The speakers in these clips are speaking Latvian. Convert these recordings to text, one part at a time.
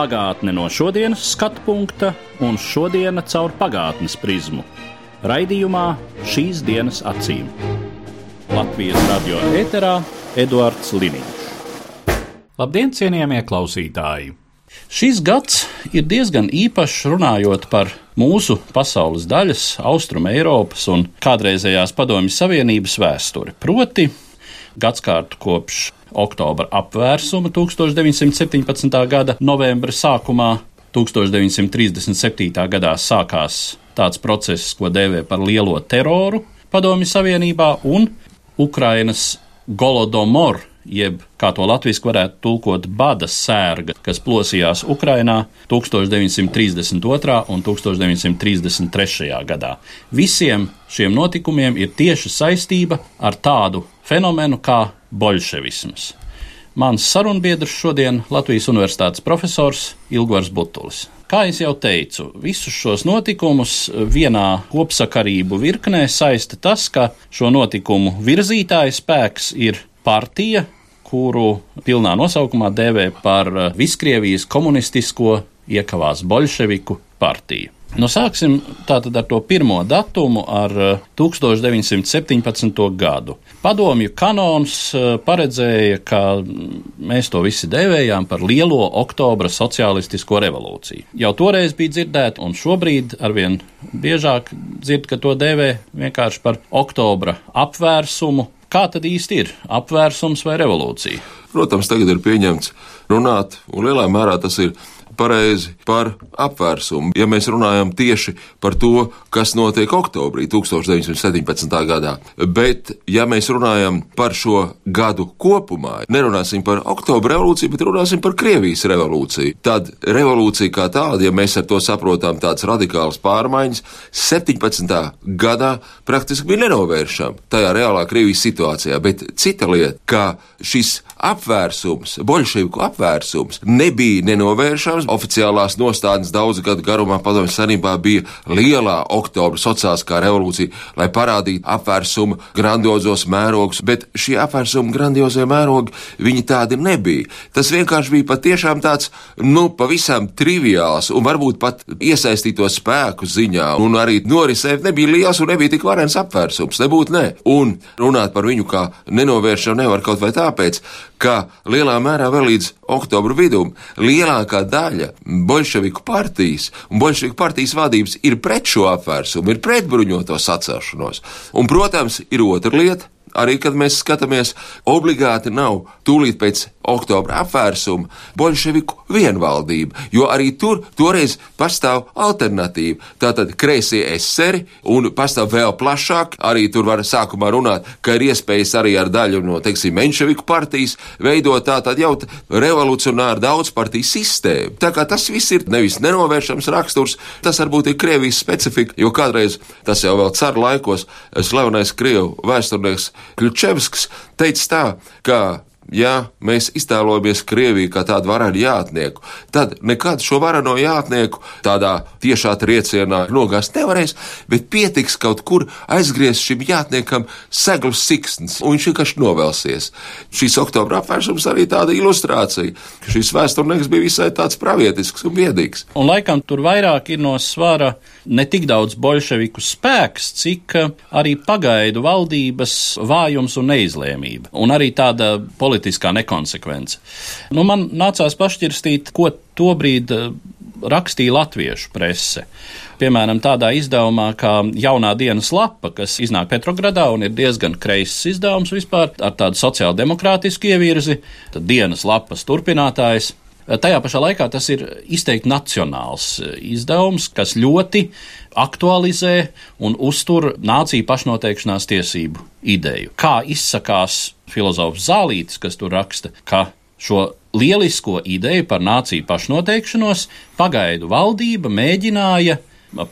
Pagātne no šodienas skatu punkta un šodienas caur pagātnes prizmu. Raidījumā šīs dienas acīm. Latvijas radio eterā Eduards Liniņš. Labdien, cienījamie klausītāji! Šis gads ir diezgan īpašs runājot par mūsu pasaules daļas, Austrum Eiropas un kādreizējās Padomju Savienības vēsturi. Proti, gadskārtu kopš oktobra apvērsuma 1917. gada novembra sākumā. 1937. gadā sākās tāds process, ko dēvē par lielo teroru Padomju Savienībā, un Ukrainas Golodomor, jeb kā to latviešu varētu tulkot, bada sērga, kas plosījās Ukrainā 1932. un 1933. gadā. Visiem šiem notikumiem ir tieša saistība ar tādu fenomenu kā bolševisms. Mans sarunbiedrs šodien Latvijas Universitātes profesors Ilgvars Butulis. Kā jau teicu, visus šos notikumus vienā kopsakarību virknē saista tas, ka šo notikumu virzītāja spēks ir partija, kuru pilnā nosaukumā dēvē par Viskrievijas komunistisko iekavās bolševiku partiju. Nu, sāksim tātad ar to pirmo datumu, ar 1917. gadu. Padomju kanons paredzēja, ka mēs to visi dēvējām par lielo oktobra sociālistisko revolūciju. Jau toreiz bija dzirdēta, un šobrīd arvien biežāk dzird, ka to dēvē vienkārši par oktobra apvērsumu. Kā tad īsti ir apvērsums vai revolūcija? Protams, tagad ir pieņemts runāt, un lielā mērā tas ir pareizi par apvērsumu. Ja mēs runājam tieši par to, kas notiek oktobrī 1917. gadā, bet ja mēs runājam par šo gadu kopumā, nerunāsim par oktobra revolūciju, bet runāsim par Krievijas revolūciju, tad revolūcija kā tāda, ja mēs ar to saprotam tādas radikālas pārmaiņas, 17. gadā praktiski bija nenovēršama tajā reālā Krievijas situācijā, bet cita lieta, ka šis apvērsums, bolševiku apvērsums nebija nenovēršams, oficiālās nostādnes daudzu gadu garumā padomju sanībā bija lielā oktobra sociāliskā revolūcija, lai parādītu apvērsumu grandiozos mērogus, bet šie apvērsuma grandiozie mērogi, viņi tādi nebija. Tas vienkārši bija patiešām tāds, nu, pavisam triviāls un varbūt pat iesaistīto spēku ziņā, un arī norisē nebija liels un nebija tik varens apvērsums, nebūtu ne. Un runāt par viņu kā nenovēršanu nevar kaut vai tāpēc, ka lielā mērā vēl līdz oktobra vidum lielākā daļa bolševiku partijas un bolševiku partijas vadības ir pret šo apvērsumu, ir pret bruņoto sacelšanos. Un, protams, ir otra lieta. Arī, kad mēs skatāmies, obligāti nav tūlīt pēc oktobra apvērsuma bolševiku vienvaldība, jo arī tur toreiz pastāv alternatīva. Tātad kreisie eseri un pastāv vēl plašāk, arī tur var sākumā runāt, ka ir iespējas arī ar daļu no, teiksim, menševiku partijas veidot tātad jau revolucionāru daudzpartiju sistēmu. Tā kā tas viss ir nevis nenovēršams raksturs, tas varbūt ir Krievijas specifika, jo kādreiz tas jau vēl caru laikos slavenais Krievu vēsturnieks Kļučevskis teica tā, ka ja mēs iztēlojamies Krieviju kā tādu varenu jātnieku, tad nekad šo vareno jātnieku tādā tiešā triecienā nogāzt nevarēs, bet pietiks kaut kur aizgriezt šim jātniekam seglas siksns, un viņš vienkārši novelsies. Šīs oktobra apvērsums arī tāda ilustrācija, ka šis vēsturnieks bija visai tāds pravietisks un biedīgs. Un laikam tur vairāk ir no svara ne tik daudz bolševiku spēks, cik arī pagaidu valdības vājums un neizlēmība, un arī tāda politiskā nekonsekvence. Nu, man nācās pašķirstīt, ko tobrīd rakstīja latviešu prese. Piemēram, tādā izdevumā kā Jaunā dienas lapa, kas iznāk Petrogradā un ir diezgan kreiss izdevums vispār, ar tādu sociāldemokrātisku ievirzi, tad dienas lapas turpinātājs. Tajā pašā laikā tas ir izteikti nacionāls izdevums, kas ļoti aktualizē un uztur nāciju pašnoteikšanās tiesību ideju. Kā izsakās filozofs Zālītis, kas tur raksta, ka šo lielisko ideju par nāciju pašnoteikšanos pagaidu valdība mēģināja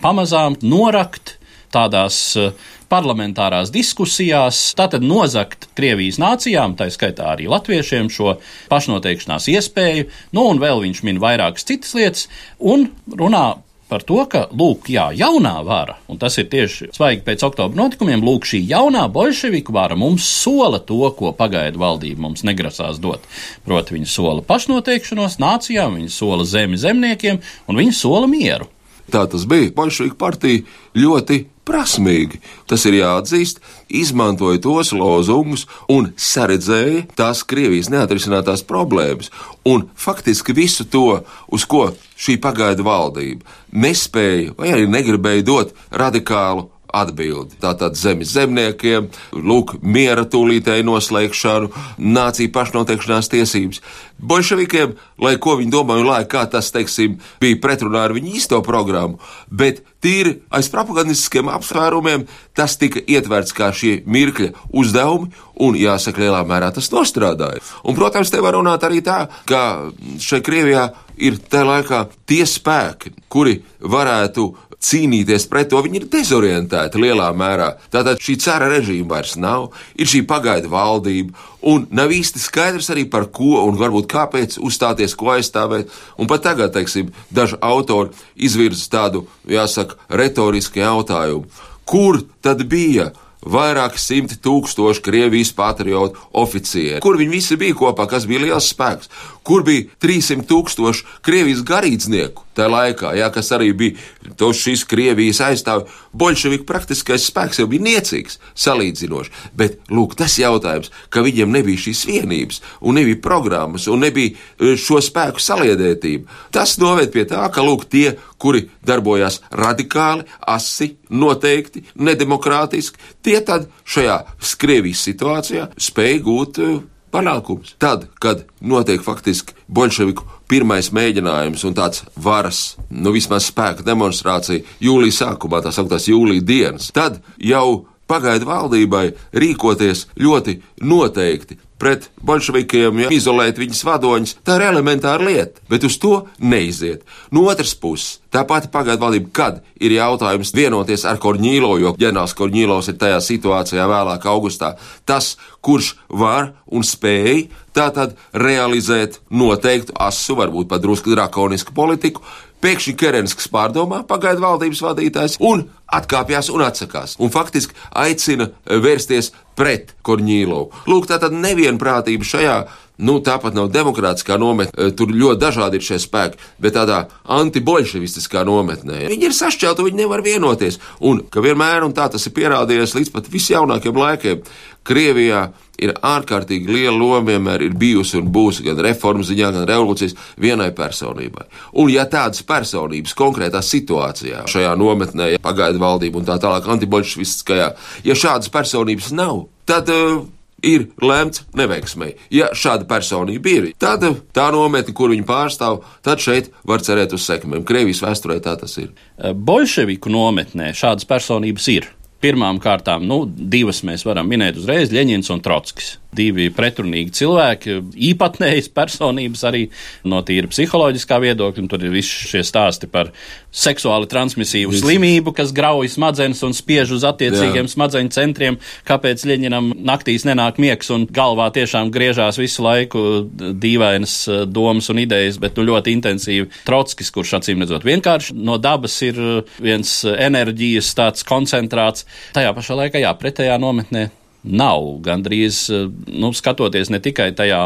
pamazām norakt tādās uh, parlamentārās diskusijās, tātad nozakt Krievijas nācijām, tā skaitā arī latviešiem, šo pašnoteikšanās iespēju, nu un vēl viņš min vairākas citas lietas, un runā par to, ka, lūk, jā, jaunā vara, un tas ir tieši svaigi pēc oktobra notikumiem, lūk, šī jaunā bolševiku vara mums sola to, ko pagaidu valdība mums negrasās dot. Proti, viņi sola pašnoteikšanos nācijām, viņi sola zemi zemniekiem, un viņi sola mieru. Tā tas bija. Bolševiku partija ļoti prasmīgi, tas ir jāatzīst, izmantoja tos lozungus un saredzēja tās Krievijas neatrisinātās problēmas. Un faktiski visu to, uz ko šī pagaidu valdība nespēja vai arī negribēja dot radikālu atbildi. Tātad zemes zemniekiem, lūk, miera tūlītēju noslēgšanu, nāciju pašnoteikšanās tiesības. Bolševikiem, lai ko viņi domāja, lai kā tas, teiksim, bija pretrunā ar viņu īsto programmu, bet tīri aiz propagandistiskiem apsvērumiem tas tika ietverts kā šie mirkļa uzdevumi, un jāsaka, lielā mērā tas nostrādāja. Un, protams, te var runāt arī tā, ka šeit Krievijā ir tajā laikā tie spēki, kuri varētu cīnīties pret to, viņi ir dezorientēti lielā mērā. Tātad šī cara režīma vairs nav, ir šī pagaidu valdība, un nav īsti skaidrs arī par ko un varbūt kāpēc uzstāties, ko aizstāvēt. Un pat tagad, teiksim, daži autori izvirza tādu, jāsaka, retorisku jautājumu. Kur tad bija? vairāki simti tūkstoši Krievijas patriotu oficieri. Kur viņi visi bija kopā, kas bija liels spēks? Kur bija 300 tūkstoši Krievijas garīdznieku tajā laikā, jā, kas arī bija to šīs Krievijas aizstāvi? Bolševiku praktiskais spēks jau bija niecīgs, salīdzinoši. Bet, lūk, tas jautājums, ka viņiem nebija šīs vienības, un nebija programmas, un nebija e, šo spēku saliedētība, tas noved pie tā, ka, lūk, tie, kuri darbojās radikāli, asi, noteikti, nedemokrātiski, tie tad šajā Krievijas situācijā spēja gūt uh, panākums. Tad, kad notiek faktiski bolševiku pirmais mēģinājums un tāds varas, nu vismaz spēka demonstrācija jūlijas sākumā, tā sauktās jūlijas dienas, tad jau pagaidu valdībai rīkoties ļoti noteikti, pret bolševikiem, ja izolēt viņas vadoņus, tā ir elementāra lieta, bet uz to neiziet. No otras puses, tā pati pagaidu valdība, kad ir jautājums vienoties ar Korņīlo, jo ģenerālis Korņīlos ir tajā situācijā vēlāk augustā, tas, kurš var un spēj tātad realizēt noteiktu asu, varbūt pat drusku drakonisku politiku, Pēkšņi Kerenskis pārdomā, pagaidu valdības vadītājs, un atkāpjas un atsakās. Un faktiski aicina vērsties pret Korņīlovu. Lūk, tā tad nevienprātība šajā. Nu, tāpat nav demokrātiskā nometne, tur ļoti dažādi ir šie spēki, bet tādā antibolševistiskā nometnē. Viņi ir sašķelti, viņi nevar vienoties. Un ka vienmēr, un tā tas ir pierādījies līdz pat visjaunākiem laikiem, Krievijā ir ārkārtīgi liela loma vienmēr ir bijusi un būs gan reformu ziņā, gan revolūcijas vienai personībai. Un ja tādas personības konkrētā situācijā, šajā nometnē, ja pagaidu valdību un tā tālāk antibolševistiskajā, ja šādas personības nav, tad uh, ir lemts neveiksmēji. Ja šāda personība ir, tad tā nometne, kur viņi pārstāv, tad šeit var cerēt uz sekmēm. Krievijas vēsturē tā tas ir. Bolševiku nometnē šādas personības ir. Pirmām kārtām, nu, divas mēs varam minēt uzreiz - Ļeņins un Trotskis divi pretrunīgi cilvēki, īpatnējas personības arī no tīra psiholoģiskā viedokļa. Tur ir visi šie stāsti par seksuāli transmisīvu Visi. slimību, kas grauj smadzenes un spiež uz attiecīgiem Jā. smadzeņu centriem, kāpēc Ļeņinam naktīs nenāk miegs un galvā tiešām griežās visu laiku dīvainas eh, domas un idejas, bet nu ļoti intensīvi. Trotskis, kurš acīm redzot vienkārši no dabas ir viens enerģijas tāds koncentrāts, tajā pašā laikā jā, pretējā nometnē nav. Gandrīz nu, skatoties ne tikai tajā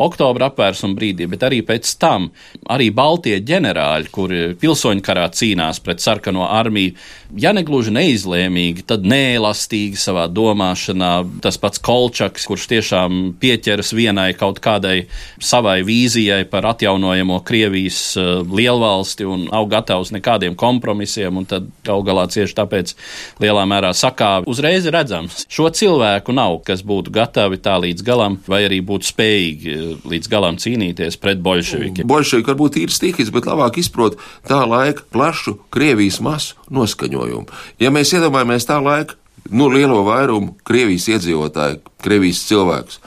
oktobra apvērsuma brīdī, bet arī pēc tam. Arī Baltie ģenerāļi, kuri pilsoņu karā cīnās pret sarkano armiju, ja ne gluži neizlēmīgi, tad neelastīgi savā domāšanā. Tas pats Kolčaks, kurš tiešām pieķeras vienai kaut kādai savai vīzijai par atjaunojamo Krievijas uh, lielvalsti un nav gatavs nekādiem kompromisiem, un tad gal galā cieši tāpēc lielā mērā sakā uzreiz redzams. Šo cilvēku nav, kas būtu gatavi tā līdz galam, vai arī būtu spējīgi eh, līdz galam cīnīties pret bolševikiem. Bolševiki varbūt ir stihis, bet labāk izprot tā laika plašu Krievijas masu noskaņojumu. Ja mēs iedomājamies tā laika, nu, lielo vairumu Krievijas iedzīvotāju, Krievijas cilvēkus,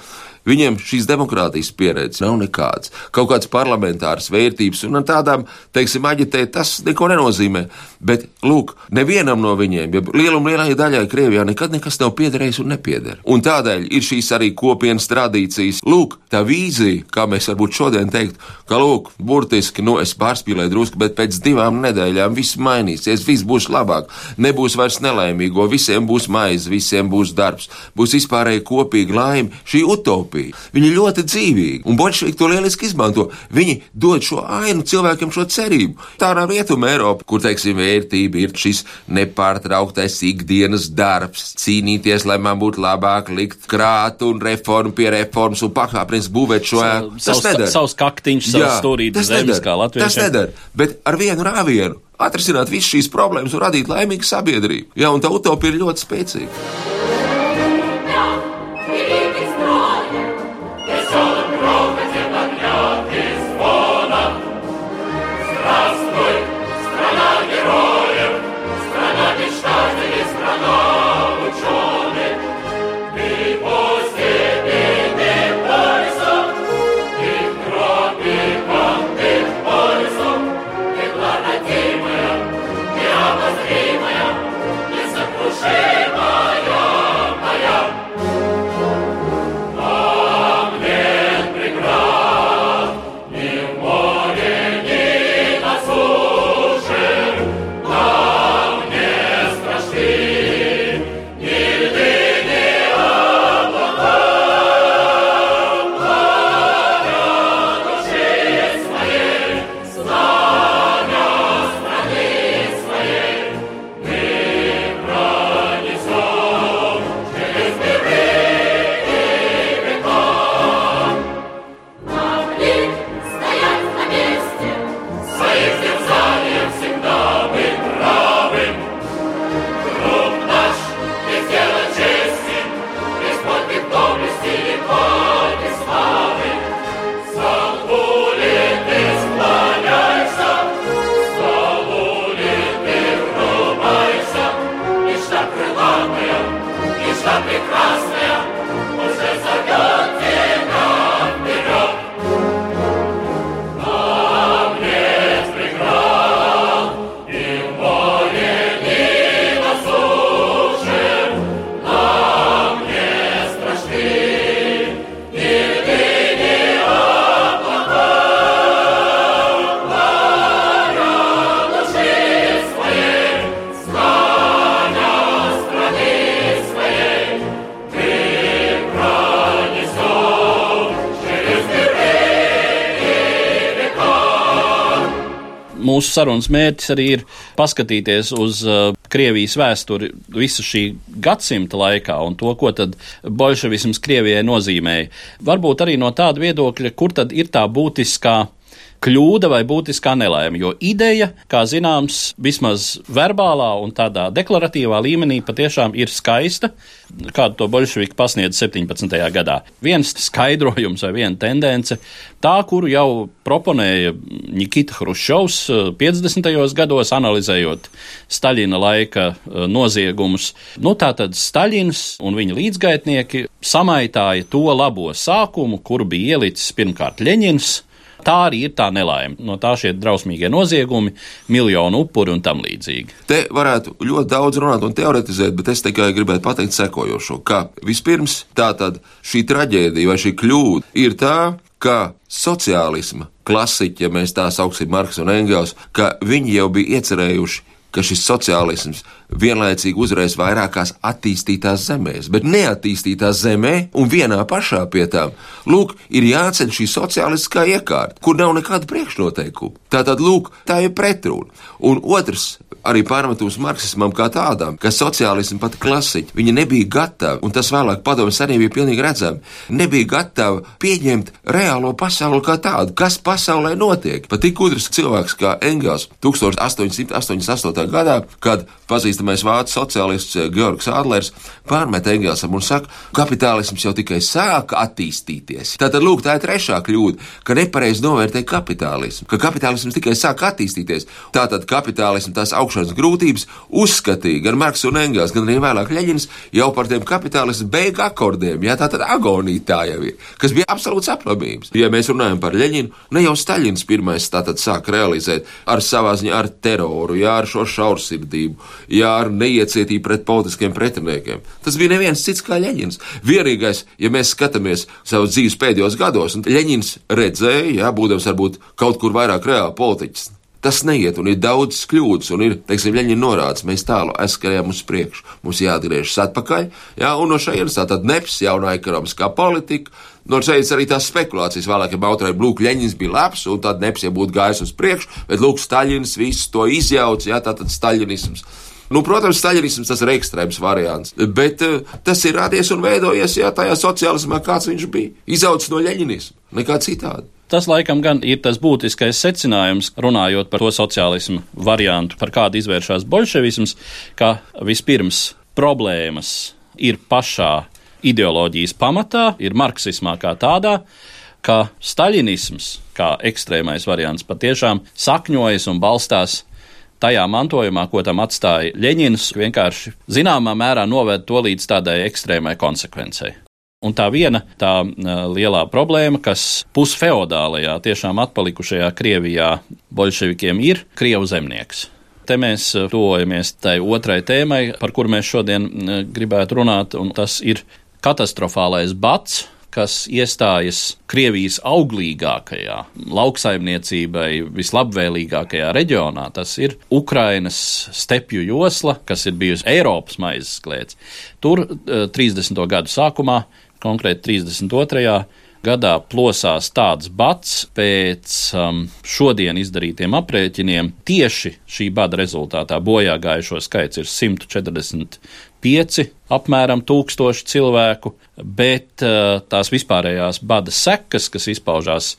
Viņiem šīs demokrātijas pieredzes nav nekādas. Kaut kādas parlamentāras vērtības un tādām, teiksim, aģitēt, tas neko nenozīmē. Bet, lūk, nevienam no viņiem, ja lielam lielai daļai Krievijā nekad nekas nav piederējis un nepieder. Un tādēļ ir šīs arī kopienas tradīcijas. Lūk, tā vīzija, kā mēs varbūt šodien teikt, ka, lūk, burtiski, nu, es pārspīlēju drusku, bet pēc divām nedēļām viss mainīsies, viss būs labāk, nebūs vairs nelaimīgo, visiem būs maize, visiem būs darbs, būs vispārēji kopīga laime, šī utopija. Viņi ļoti dzīvīgi, un bolševiki to lieliski izmanto. Viņi dod šo ainu cilvēkiem, šo cerību. Tā nav rietuma Eiropa, kur, teiksim, vērtība ir šis nepārtrauktais ikdienas darbs, cīnīties, lai man būtu labāk likt krāt un reformu pie reformas un pakāpeniski būvēt šo ēku. Tas nedara. savs kaktiņš, savs stūrītis tas zemes, kā Latvijas. Tas nedara. Bet ar vienu rāvienu atrisināt visas šīs problēmas un radīt laimīgu sabiedrību. Jā, un tā utopija ir ļoti spēcīga. Mūsu sarunas mērķis arī ir paskatīties uz uh, Krievijas vēsturi visu šī gadsimta laikā un to, ko tad bolševisms Krievijai nozīmēja. Varbūt arī no tāda viedokļa, kur tad ir tā būtiskā kļūda vai būtiskā nelaime. Jo ideja, kā zināms, vismaz verbālā un tādā deklaratīvā līmenī patiešām ir skaista, kādu to bolševiki pasniedz 17. gadā. Viens skaidrojums vai viena tendence, tā, kuru jau proponēja Nikita Hruščovs 50. gados, analizējot Staļina laika noziegumus. Nu, tātad Staļins un viņa līdzgaitnieki samaitāja to labo sākumu, kuru bija ielicis pirmkārt Ļeņins. Tā arī ir tā nelaime. No tā šie drausmīgie noziegumi, miljonu upuri un tam līdzīgi. Te varētu ļoti daudz runāt un teoretizēt, bet es tikai gribētu pateikt sekojošo, ka vispirms tā tad šī traģēdija vai šī kļūda ir tā, ka sociālisma klasiķi, ja mēs tā sauksim Marks un Engels, ka viņi jau bija iecerējuši ka šis sociālisms vienlaicīgi uzreiz vairākās attīstītās zemēs, bet neattīstītā zemē un vienā pašā pie tām, lūk, ir jāceļ šī sociālistiskā iekārta, kur nav nekāda priekšnoteikuma. Tā tad, lūk, tā ir pretruna. Un otrs, arī pārmetums marksismam kā tādam, ka sociālismu pat klasiķi, viņi nebija gatavi, un tas vēlāk padomjas arī bija pilnīgi redzami, nebija gatavi pieņemt reālo pasauli kā tādu, kas pasaulē notiek. Pat tik gudrs cilvēks kā Engels 1888. gadā, kad pazīstamais vācu sociālists Georgs Adlers pārmet Engelsam un saka, kapitālisms jau tikai sāka attīstīties. Tātad, lūk, tā ir trešā kļūda, ka nepareizi novērtē kapitālismu, ka kapitālisms tikai sāka attīstīties. Tātad kapitālisms tās augsts augšanas grūtības, uzskatīja gan Marks un Engels, gan arī vēlāk Leņņins jau par tiem kapitālismu beigu akordiem. Jā, tā tad agonija tā jau ir, kas bija absolūts aplamības. Ja mēs runājam par Leņņinu, ne jau Staļins pirmais tātad sāk realizēt ar savā ziņā ar teroru, jā, ar šo šaursirdību, jā, ar neiecietību pret politiskiem pretiniekiem. Tas bija neviens cits kā Leņņins. Vienīgais, ja mēs skatāmies savus dzīves pēdējos gados, un Leņņins redzēja, jā, būdams varbūt kaut kur vairāk reāli politiķis. Tas neiet, un ir daudz kļūdas, un ir, teiksim, Leņķina norādes, mēs tālu aizskrējām uz priekšu, mums jāatgriežas atpakaļ, jā, un no šejienes tā tad neps jaunā ekonomiskā politika, no šejienes arī tās spekulācijas vēlākiem autoriem, lūk, Leņķins bija labs, un tad neps, ja būtu gājis uz priekšu, bet lūk, Staļins visu to izjauc, jā, tā tad Staļinisms. Nu, protams, staļinisms tas ir ekstrēms variants, bet uh, tas ir radies un veidojies jā, tajā sociālismā, kāds viņš bija. Izaugs no leņķinisma, nekā citādi. Tas laikam gan ir tas būtiskais secinājums, runājot par to sociālismu variantu, par kādu izvēršas bolševisms, ka vispirms problēmas ir pašā ideoloģijas pamatā, ir marksismā kā tādā, ka staļinisms, kā ekstrēmais variants, patiešām sakņojas un balstās tajā mantojumā, ko tam atstāja Ļeņins, vienkārši zināmā mērā noved to līdz tādai ekstrēmai konsekvencei. Un tā viena tā lielā problēma, kas pusfeodālajā, tiešām atpalikušajā Krievijā bolševikiem ir Krievu zemnieks. Te mēs tuvojamies tai otrai tēmai, par kuru mēs šodien gribētu runāt, un tas ir katastrofālais bats, kas iestājas Krievijas auglīgākajā, lauksaimniecībai vislabvēlīgākajā reģionā. Tas ir Ukrainas stepju josla, kas ir bijusi Eiropas maizes klēts. Tur 30. Eh, gadu sākumā, konkrēti 32 gadā plosās tāds bats pēc um, šodien izdarītiem aprēķiniem. Tieši šī bada rezultātā bojā gājušo skaits ir 145 apmēram tūkstoši cilvēku, bet uh, tās vispārējās bada sekas, kas izpaužās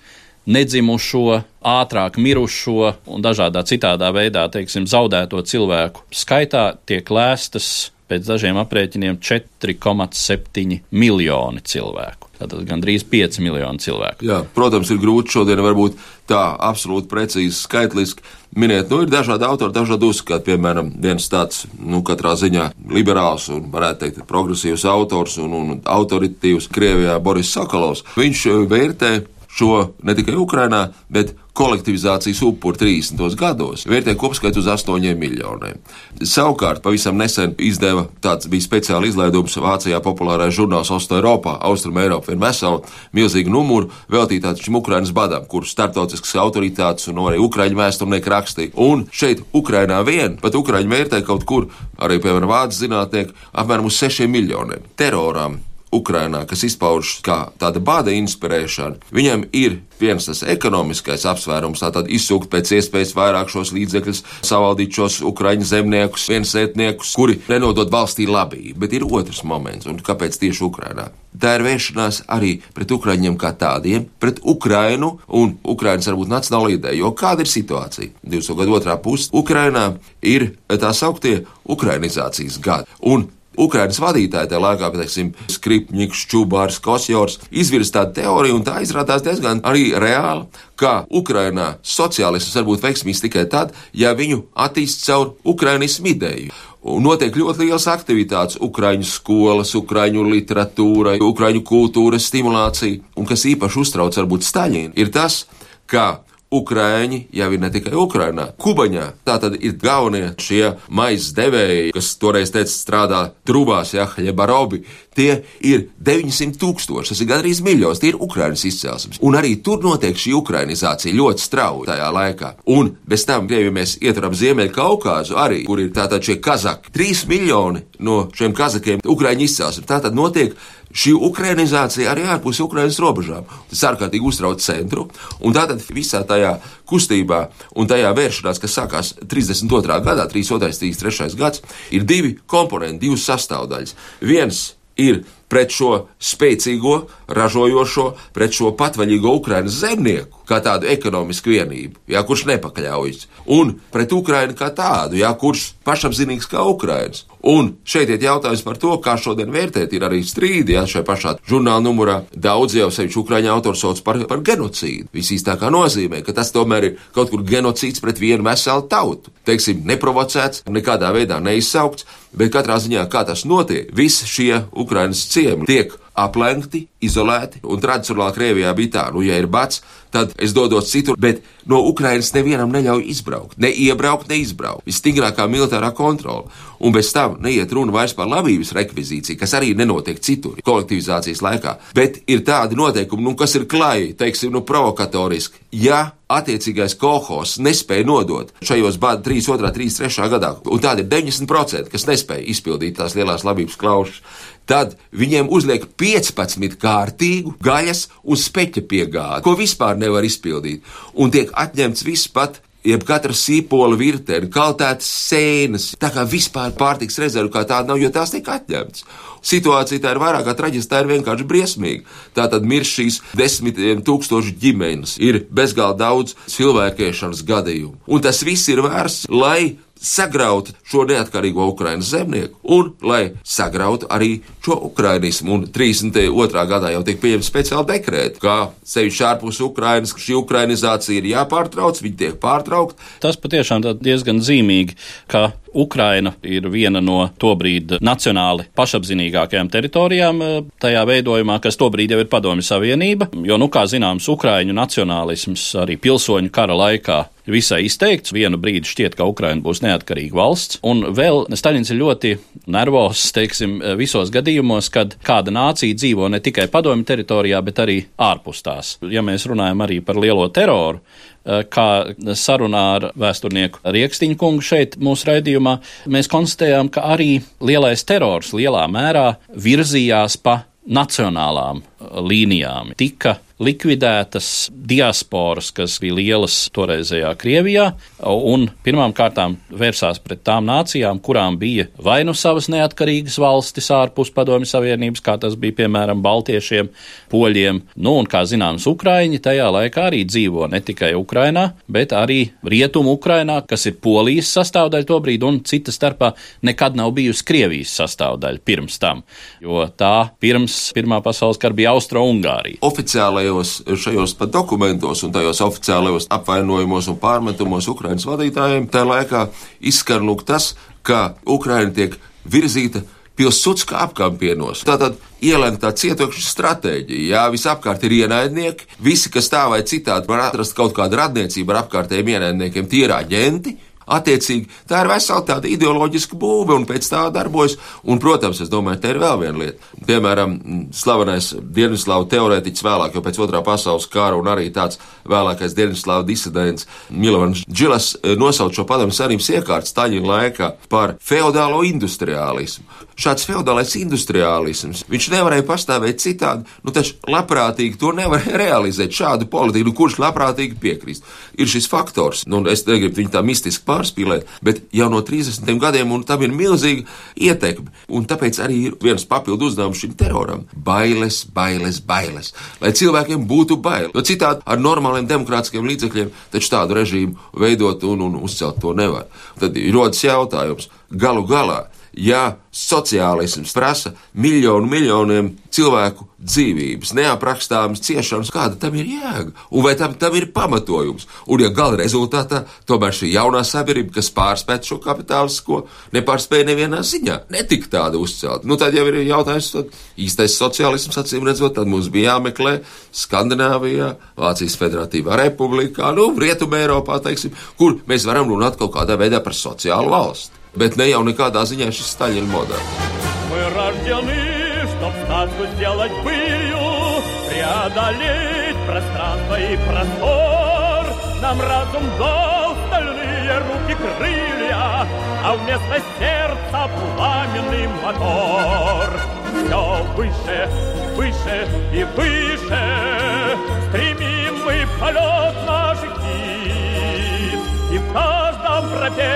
nedzimušo, ātrāk mirušo un dažādā citādā veidā, teiksim, zaudēto cilvēku skaitā, tiek lēstas pēc dažiem aprēķiniem 4,7 miljoni cilvēku. Tātad gandrīz 5 miljoni cilvēku. Jā, protams, ir grūti šodien varbūt tā absolūti precīzi skaitliski minēt. Nu, ir dažādi autori, dažādi uzskati. Piemēram, viens tāds, nu, katrā ziņā liberāls un, varētu teikt, progresīvs autors un, un autoritīvs Krievijā Boris Sokolovs. Viņš eh, vērtē šo ne tikai Ukrainā, bet kolektivizācijas upuri 30. gados vērtē kopskaitu uz 8 miljoniem. Savukārt, pavisam nesen izdeva tāds bija speciāli izlaidums Vācijā populārais žurnāls Osto Eiropā, Austrum Eiropa, vienu veselu milzīgu numuru veltītāts šim Ukrainas badam, kur startautiskas autoritātes un arī Ukraiņu vēsturnieki rakstīja. Un šeit Ukrainā vien, pat Ukraiņu vērtē kaut kur, arī, piemēram, vācu zinātnieki, apmēram uz 6 miljoniem teroram Ukrainā, kas izpaužas kā tāda bāda inspirēšana, viņam ir viens tas ekonomiskais apsvērums, tātad izsūkt pēc iespējas vairāk šos līdzekļus, savaldīt šos ukraiņu zemniekus, viensētniekus, kuri nenodod valstī labību, bet ir otrs moments, un kāpēc tieši Ukrainā? Tā ir vēršanās arī pret Ukraiņiem kā tādiem, pret Ukrainu un Ukrainas varbūt nacionālo ideju. Jo kāda ir situācija? 20. gadu otrā pusē Ukrainā ir tā sauktie ukrainizācijas gadi. Un Ukraiņas vadītāji tajā laikā, teiksim, Skripņiks, Čubārs, Kosjors, izvirza tādu teoriju, un tā izrādās diezgan arī reāli, ka Ukrainā sociālisms var būt veiksmīgs tikai tad, ja viņu attīst caur Ukrainismu ideju. Un notiek ļoti liels aktivitātes, ukraiņu skolas, ukraiņu literatūra, ukraiņu kultūras stimulācija, un kas īpaši uztrauc varbūt Staļinu, ir tas, ka Ukrāņi jau ir ne tikai Ukrainā, Kubaņā. Tā tad ir galvenie šie maizes devēji, kas toreiz teica, strādā trūvās, ja Hļebarobi. Tie ir 900 tūkstoši, tas ir gandrīz miljons, tie ir Ukraiņas izcelsmes. Un arī tur notiek šī ukrainizācija ļoti strauji tajā laikā. Un bez tam, ja mēs ietveram Ziemeļa Kaukāzu, arī, kur ir tātad šie kazaki, 3 miljoni no šiem kazakiem Ukraiņu izcelsmes. Tā tad notiek šī ukrainizācija arī ārpus Ukrainas robežām. Tas ārkārtīgi uztrauc centru, tātad visā tajā kustībā un tajā vēršanās, kas sākās 32. gadā, 32. un 33. gads, ir divi komponenti, divas sastāvdaļas. Viens ir pret šo spēcīgo, ražojošo, pret šo patvaļīgo Ukraiņas zemnieku, kā tādu ekonomisku vienību, jā, kurš nepakļaujas, un pret Ukraiņu kā tādu, jā, kurš pašapzinīgs kā Ukraiņas. Un šeit ir jautājums par to, kā šodien vērtēt, ir arī strīdi, jā, šajā pašā žurnāla numurā daudz jau sevišķi Ukraiņu autors sauc par, par genocīdu. Visīstākā nozīmē, ka tas tomēr ir kaut kur genocīds pret vienu veselu tautu. Teiksim, neprovocēts, nekādā veidā neizsaukts, bet katrā ziņā, kā tas notiek, visi šie Ukraiņas ciemi tiek aplenkti, izolēti, un tradicionālā Krievijā bija tā, nu, ja ir bats, tad es dodos citur, bet no Ukrainas nevienam neļauj izbraukt, ne iebraukt, ne izbraukt. Visstingrākā militārā kontrola, un bez tam neiet runa vairs par labības rekvizīciju, kas arī nenotiek citur, kolektivizācijas laikā, bet ir tādi noteikumi, nu, kas ir klāji, teiksim, nu, provokatoriski. Ja attiecīgais kolhos nespēja nodot šajos bāda 3, 2, 3, 3 gadā, un tādi ir 90%, kas nespēja izpildīt tās lielās labības klaušas, tad viņiem uzliek 15 kārtīgu gaļas un speķa piegādi, ko vispār nevar izpildīt, un tiek atņemts viss pat jeb katra sīpola virtene, kaltētas sēnes, tā kā vispār pārtiks rezervu kā tāda nav, jo tās tiek atņemtas. Situācija tā ir vairāk kā traģiska, tā ir vienkārši briesmīga. Tā tad mirst šīs desmitiem tūkstoši ģimenes, ir bezgalīgi daudz cilvēkēšanas gadījumu. Un tas viss ir vērsts, lai sagraut šo neatkarīgo Ukraiņas zemnieku un lai sagrautu arī šo ukrainismu. Un 32. gadā jau tika pieņemts speciāli dekrēti, ka sevišķi ārpus Ukrainas šī ukrainizācija ir jāpārtrauc, viņi tiek pārtraukti. Tas patiešām diezgan zīmīgi, ka Ukraina ir viena no tobrīd nacionāli pašapzinīgākajām teritorijām eh, tajā veidojumā, kas tobrīd jau ir Padomju Savienība. Jo, nu, kā zināms, Ukraiņu nacionālisms arī pilsoņu kara laikā visai izteikts. Vienu brīdi šķiet, ka Ukraina būs neatkarīga valsts. Un vēl Staļins ir ļoti nervozs, teiksim, visos gadījumos, kad kāda nācija dzīvo ne tikai padomju teritorijā, bet arī ārpus tās. Ja mēs runājam arī par lielo teroru, kā sarunā ar vēsturnieku Rieksniņu kungu šeit mūsu raidījumā, mēs konstatējām, ka arī lielais terors lielā mērā virzījās pa nacionālām eh, līnijām. Tika likvidētas diasporas, kas bija lielas toreizējā Krievijā, un pirmām kārtām vērsās pret tām nācijām, kurām bija vai nu savas neatkarīgas valstis ārpus Padomju Savienības, kā tas bija piemēram Baltiešiem, Poļiem, nu un, kā zināms, Ukraiņi tajā laikā arī dzīvo ne tikai Ukrainā, bet arī Rietumu Ukrainā, kas ir Polijas sastāvdaļa tobrīd, un cita starpā nekad nav bijusi Krievijas sastāvdaļa pirms tam, jo tā pirms Pirmā pasaules kara bija Austro-Ungārija. Oficiālajā šajos, šajos pat dokumentos un tajos oficiālajos apvainojumos un pārmetumos Ukraiņas vadītājiem, tajā laikā izskan lūk tas, ka Ukraina tiek virzīta pilsūts kā apkampienos. Tātad ielēgta cietokšņa stratēģija. Jā, visapkārt ir ienaidnieki, visi, kas tā vai citādi var atrast kaut kādu radniecību ar apkārtējiem ienaidniekiem, tie ir aģenti. Attiecīgi, tā ir vesela tāda ideoloģiska būve, un pēc tā darbojas. Un, protams, es domāju, te ir vēl viena lieta. Piemēram, slavenais Dienvidslāvu teorētiķis vēlāk, jau pēc otrā pasaules kara, un arī tāds vēlākais Dienvidslāvu disidents Milovans Džilas eh, nosauc šo padomu savienības iekārtu Staļina laikā par feudālo industriālismu. Šāds feudālais industriālisms, viņš nevarēja pastāvēt citādi, nu taču labprātīgi to nevarēja realizēt šādu politiku, nu kurš labprātīgi piekrist. Ir šis faktors, nu es negribu viņu tā mistiski pārspīlēt, bet jau no 30 gadiem, un tam ir milzīga ietekme. Un tāpēc arī ir viens papildu uzdevums šim teroram - bailes, bailes, bailes. Lai cilvēkiem būtu bail. Jo citādi ar normāliem demokrātiskiem līdzekļiem taču tādu režīmu veidot un, un uzcelt to nevar. Tad rodas jautājums galu galā ja sociālisms prasa miljonu miljoniem cilvēku dzīvības, neaprakstāmas ciešanas, kāda tam ir jēga, un vai tam, tam ir pamatojums. Un, ja gala rezultātā tomēr šī jaunā sabiedrība, kas pārspēta šo kapitālisko, nepārspēja nevienā ziņā, netika tāda uzcelta, nu tad jau ir jautājums, tad īstais sociālisms, acīm redzot, tad mums bija jāmeklē Skandināvijā, Vācijas Federatīvā republikā, nu, Rietumē Eiropā, teiksim, kur mēs varam runāt kaut kādā veidā par sociālu valsti bet ne jau nekādā ziņā šis и простор. Нам разум дал стальные руки крылья, а вместо сердца пламенный мотор. Все выше, выше и выше стремим мы полет наших птиц, и в каждом пропеллере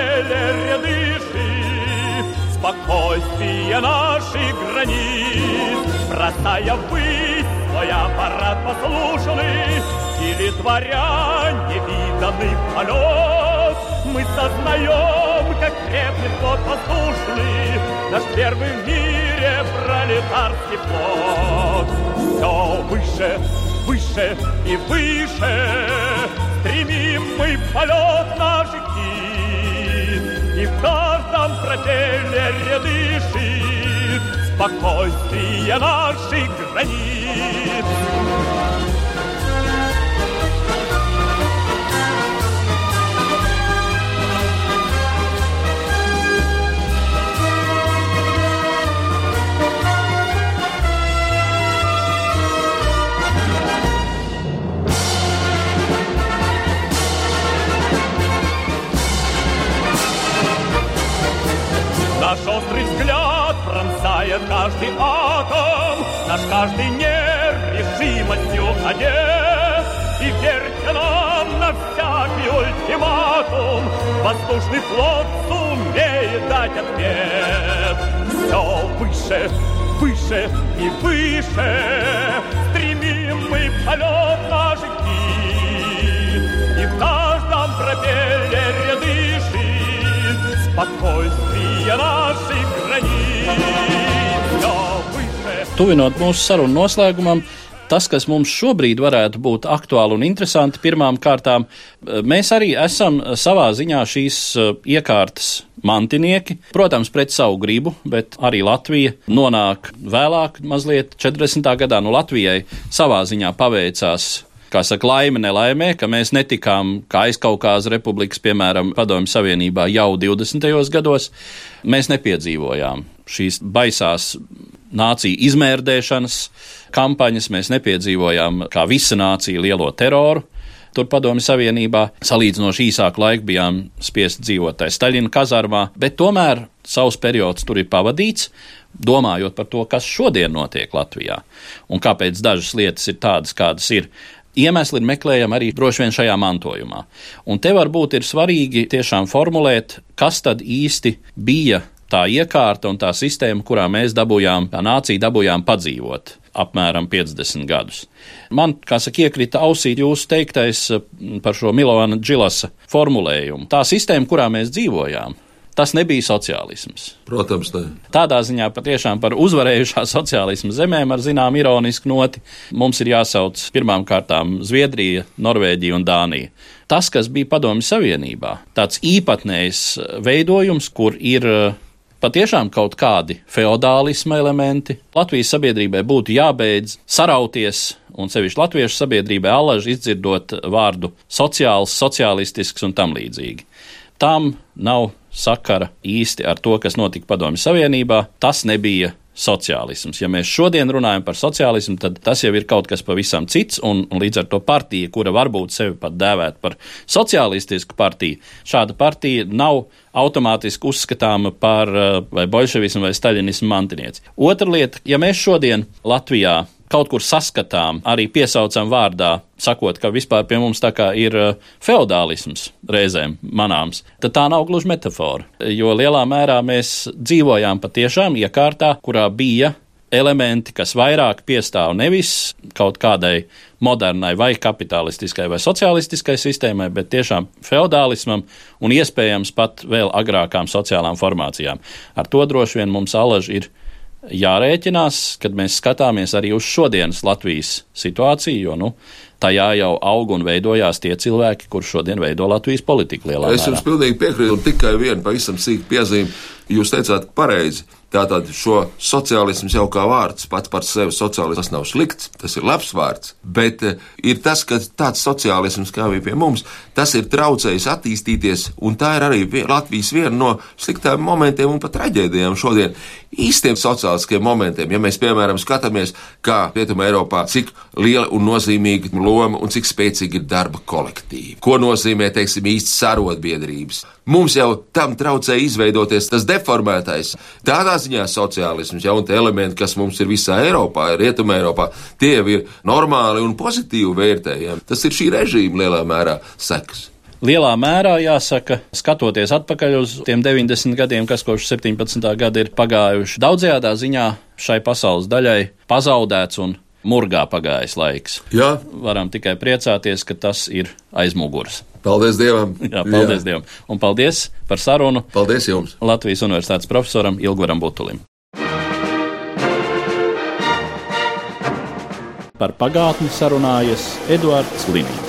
спокойствие наших границ. бросая ввысь свой аппарат послушный, или творя невиданный полет, мы сознаем, как крепнет тот послушный, наш первый в мире пролетарский флот. Все выше, выше и выше. Стремим мы полет наш кит, и в нам пропели ряды шит Спокойствие наших границ. Воздушный флот сумеет дать ответ. Все выше, выше и выше Стремим мы полет наш И в каждом пропеллере дышит Спокойствие наших границ Tuvinot mūsu sarunu noslēgumam, tas, kas mums šobrīd varētu būt aktuāli un interesanti, pirmām kārtām, mēs arī esam savā ziņā šīs eh, iekārtas mantinieki. Protams, pret savu gribu, bet arī Latvija nonāk vēlāk, mazliet 40. gadā. Nu, Latvijai savā ziņā paveicās kā saka, laime nelaimē, ka mēs netikām kā aizkaukās republikas, piemēram, Padomju Savienībā jau 20. gados. Mēs nepiedzīvojām šīs baisās nāciju izmērdēšanas kampaņas, mēs nepiedzīvojām kā visa nācija lielo teroru. Tur Padomju Savienībā salīdzinoši īsāku laiku bijām spiest dzīvot tajā Staļina kazarmā, bet tomēr savs periods tur ir pavadīts, domājot par to, kas šodien notiek Latvijā un kāpēc dažas lietas ir tādas, kādas ir. Iemesli ir meklējami arī droši vien šajā mantojumā. Un te varbūt ir svarīgi tiešām formulēt, kas tad īsti bija tā iekārta un tā sistēma, kurā mēs dabūjām, kā nācija dabūjām padzīvot apmēram 50 gadus. Man, kā saka, iekrita ausī jūsu teiktais par šo Milovana Džilasa formulējumu. Tā sistēma, kurā mēs dzīvojām, tas nebija sociālisms. Protams, ne. Tādā ziņā patiešām par uzvarējušā sociālismu zemēm ar zinām ironisku noti mums ir jāsauc pirmām kārtām Zviedrija, Norvēģija un Dānija. Tas, kas bija Padomju Savienībā, tāds īpatnējs veidojums, kur ir patiešām kaut kādi feodālisma elementi. Latvijas sabiedrībai būtu jābeidz sarauties, un sevišķi latviešu sabiedrībai alaži izdzirdot vārdu sociāls, sociālistisks un tam līdzīgi. Tam nav sakara īsti ar to, kas notika Padomju Savienībā. Tas nebija sociālisms. Ja mēs šodien runājam par sociālismu, tad tas jau ir kaut kas pavisam cits, un, līdz ar to partija, kura varbūt sevi pat dēvēt par sociālistisku partiju, šāda partija nav automātiski uzskatāma par vai bolševismu vai staļinismu mantinieci. Otra lieta, ja mēs šodien Latvijā kaut kur saskatām, arī piesaucam vārdā, sakot, ka vispār pie mums tā kā ir feudālisms reizēm manāms, tad tā nav gluži metāfora. Jo lielā mērā mēs dzīvojām patiešām iekārtā, kurā bija elementi, kas vairāk piestāv nevis kaut kādai modernai vai kapitalistiskai vai sociālistiskai sistēmai, bet tiešām feudālismam un iespējams pat vēl agrākām sociālām formācijām. Ar to droši vien mums alaži ir jārēķinās, kad mēs skatāmies arī uz šodienas Latvijas situāciju, jo nu, tajā jau aug un veidojās tie cilvēki, kurš šodien veido Latvijas politiku lielā mērā. Es jums pilnīgi piekrītu, tikai vienu pavisam sīku piezīmi. Jūs teicāt pareizi. Tātad šo sociālismu jau kā vārds pats par sevi sociālisms nav slikts, tas ir labs vārds, bet uh, ir tas, ka tāds sociālisms, kā bija pie mums, tas ir traucējis attīstīties, un tā ir arī Latvijas viena no sliktām momentiem un pat traģēdijām šodien. Īstiem sociāliskiem momentiem, ja mēs, piemēram, skatāmies, kā Rietumē Eiropā, cik liela un nozīmīga loma un cik spēcīgi ir darba kolektīvi. Ko nozīmē, teiksim, īsts sarotbiedrības. Mums jau tam traucēja izveidoties tas deformētais. Tādā ziņā sociālisms, ja un tie elementi, kas mums ir visā Eiropā, Rietumē Eiropā, tie ir normāli un pozitīvi vērtējami. Tas ir šī režīma lielā mērā sekas. lielā mērā jāsaka, skatoties atpakaļ uz tiem 90 gadiem, kas kopš 17. gada ir pagājuši, daudzajā ziņā šai pasaules daļai pazaudēts un murgā pagājis laiks. Jā, Varam tikai priecāties, ka tas ir aiz muguras. paldies Dievam! Jā, paldies Jā. Dievam! Un paldies par sarunu Paldies jums! Latvijas Universitātes profesoram Ilgvaram Butulim. Par pagātni sarunājas Eduards Liniņš.